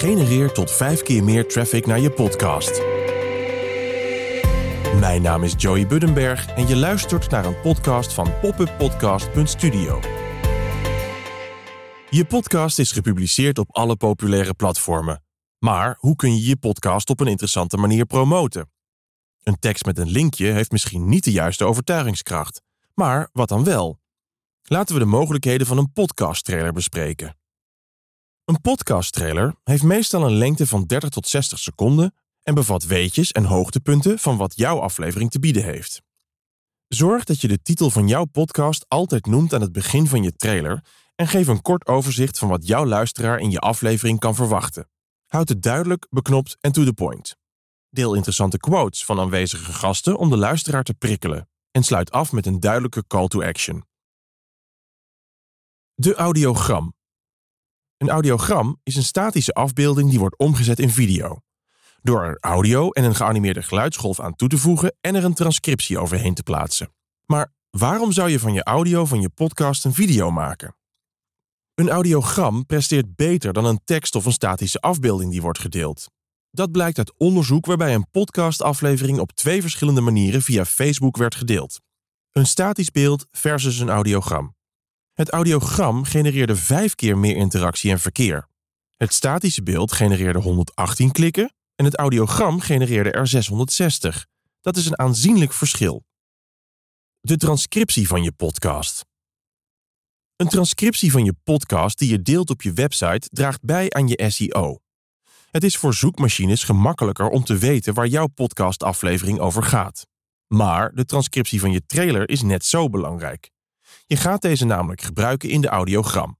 Genereer tot vijf keer meer traffic naar je podcast. Mijn naam is Joey Buddenberg en je luistert naar een podcast van popuppodcast.studio. Je podcast is gepubliceerd op alle populaire platformen. Maar hoe kun je je podcast op een interessante manier promoten? Een tekst met een linkje heeft misschien niet de juiste overtuigingskracht. Maar wat dan wel? Laten we de mogelijkheden van een podcast-trailer bespreken. Een podcast-trailer heeft meestal een lengte van 30 tot 60 seconden en bevat weetjes en hoogtepunten van wat jouw aflevering te bieden heeft. Zorg dat je de titel van jouw podcast altijd noemt aan het begin van je trailer en geef een kort overzicht van wat jouw luisteraar in je aflevering kan verwachten. Houd het duidelijk, beknopt en to the point. Deel interessante quotes van aanwezige gasten om de luisteraar te prikkelen en sluit af met een duidelijke call to action. De audiogram. Een audiogram is een statische afbeelding die wordt omgezet in video. Door er audio en een geanimeerde geluidsgolf aan toe te voegen en er een transcriptie overheen te plaatsen. Maar waarom zou je van je audio van je podcast een video maken? Een audiogram presteert beter dan een tekst of een statische afbeelding die wordt gedeeld. Dat blijkt uit onderzoek waarbij een podcastaflevering op twee verschillende manieren via Facebook werd gedeeld. Een statisch beeld versus een audiogram. Het audiogram genereerde vijf keer meer interactie en verkeer. Het statische beeld genereerde 118 klikken en het audiogram genereerde er 660. Dat is een aanzienlijk verschil. De transcriptie van je podcast. Een transcriptie van je podcast die je deelt op je website draagt bij aan je SEO. Het is voor zoekmachines gemakkelijker om te weten waar jouw podcastaflevering over gaat. Maar de transcriptie van je trailer is net zo belangrijk. Je gaat deze namelijk gebruiken in de audiogram.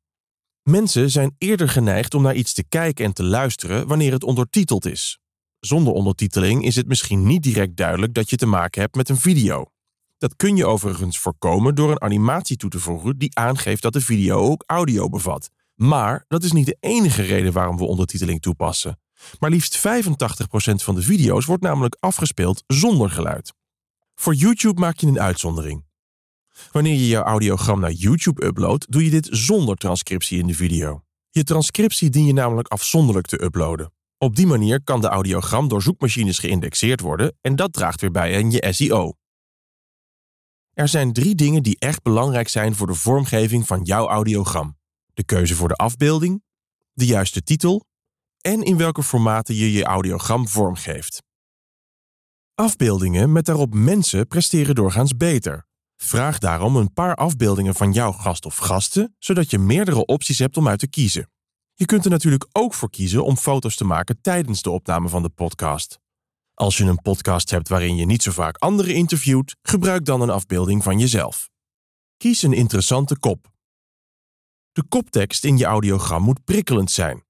Mensen zijn eerder geneigd om naar iets te kijken en te luisteren wanneer het ondertiteld is. Zonder ondertiteling is het misschien niet direct duidelijk dat je te maken hebt met een video. Dat kun je overigens voorkomen door een animatie toe te voegen die aangeeft dat de video ook audio bevat. Maar dat is niet de enige reden waarom we ondertiteling toepassen. Maar liefst 85% van de video's wordt namelijk afgespeeld zonder geluid. Voor YouTube maak je een uitzondering. Wanneer je jouw audiogram naar YouTube uploadt, doe je dit zonder transcriptie in de video. Je transcriptie dien je namelijk afzonderlijk te uploaden. Op die manier kan de audiogram door zoekmachines geïndexeerd worden en dat draagt weer bij aan je SEO. Er zijn drie dingen die echt belangrijk zijn voor de vormgeving van jouw audiogram: de keuze voor de afbeelding, de juiste titel en in welke formaten je je audiogram vormgeeft. Afbeeldingen met daarop mensen presteren doorgaans beter. Vraag daarom een paar afbeeldingen van jouw gast of gasten, zodat je meerdere opties hebt om uit te kiezen. Je kunt er natuurlijk ook voor kiezen om foto's te maken tijdens de opname van de podcast. Als je een podcast hebt waarin je niet zo vaak anderen interviewt, gebruik dan een afbeelding van jezelf. Kies een interessante kop. De koptekst in je audiogram moet prikkelend zijn.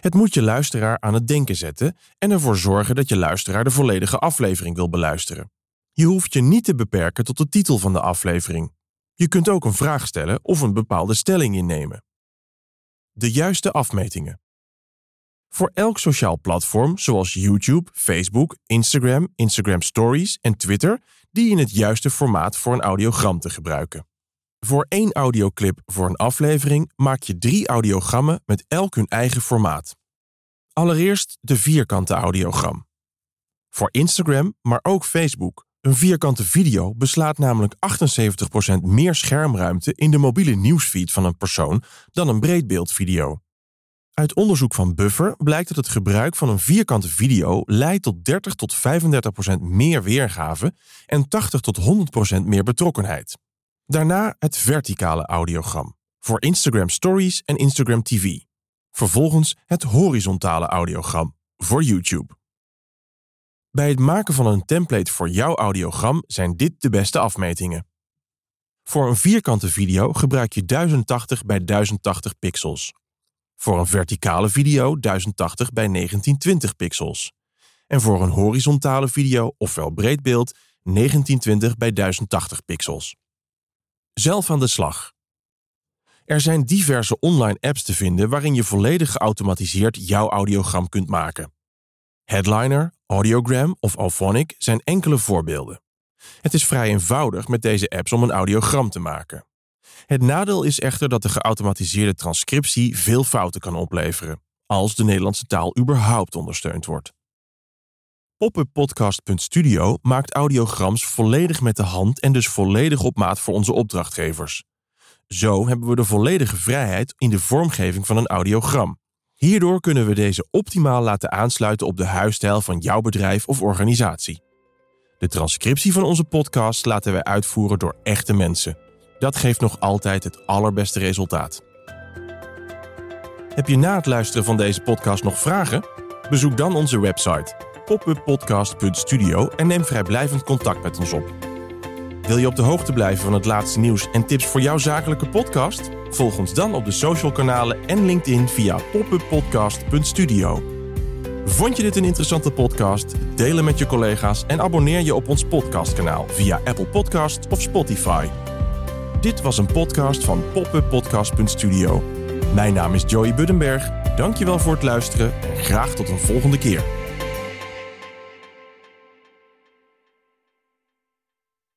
Het moet je luisteraar aan het denken zetten en ervoor zorgen dat je luisteraar de volledige aflevering wil beluisteren. Je hoeft je niet te beperken tot de titel van de aflevering. Je kunt ook een vraag stellen of een bepaalde stelling innemen. De juiste afmetingen. Voor elk sociaal platform, zoals YouTube, Facebook, Instagram, Instagram Stories en Twitter, die je het juiste formaat voor een audiogram te gebruiken. Voor één audioclip voor een aflevering maak je drie audiogrammen met elk hun eigen formaat. Allereerst de vierkante audiogram. Voor Instagram, maar ook Facebook. Een vierkante video beslaat namelijk 78% meer schermruimte in de mobiele nieuwsfeed van een persoon dan een breedbeeldvideo. Uit onderzoek van Buffer blijkt dat het gebruik van een vierkante video leidt tot 30 tot 35% meer weergave en 80 tot 100% meer betrokkenheid. Daarna het verticale audiogram voor Instagram Stories en Instagram TV. Vervolgens het horizontale audiogram voor YouTube. Bij het maken van een template voor jouw audiogram zijn dit de beste afmetingen. Voor een vierkante video gebruik je 1080 bij 1080 pixels. Voor een verticale video 1080 bij 1920 pixels. En voor een horizontale video, ofwel breedbeeld, 1920 bij 1080 pixels. Zelf aan de slag. Er zijn diverse online apps te vinden waarin je volledig geautomatiseerd jouw audiogram kunt maken. Headliner, Audiogram of Alphonic zijn enkele voorbeelden. Het is vrij eenvoudig met deze apps om een audiogram te maken. Het nadeel is echter dat de geautomatiseerde transcriptie veel fouten kan opleveren. als de Nederlandse taal überhaupt ondersteund wordt. Popuppodcast.studio maakt audiograms volledig met de hand en dus volledig op maat voor onze opdrachtgevers. Zo hebben we de volledige vrijheid in de vormgeving van een audiogram. Hierdoor kunnen we deze optimaal laten aansluiten op de huisstijl van jouw bedrijf of organisatie. De transcriptie van onze podcast laten wij uitvoeren door echte mensen. Dat geeft nog altijd het allerbeste resultaat. Heb je na het luisteren van deze podcast nog vragen? Bezoek dan onze website popuppodcast.studio en neem vrijblijvend contact met ons op. Wil je op de hoogte blijven van het laatste nieuws en tips voor jouw zakelijke podcast? Volg ons dan op de social kanalen en LinkedIn via popuppodcast.studio. Vond je dit een interessante podcast? Deel hem met je collega's en abonneer je op ons podcastkanaal via Apple Podcast of Spotify. Dit was een podcast van popuppodcast.studio. Mijn naam is Joey Buddenberg. Dankjewel voor het luisteren en graag tot een volgende keer.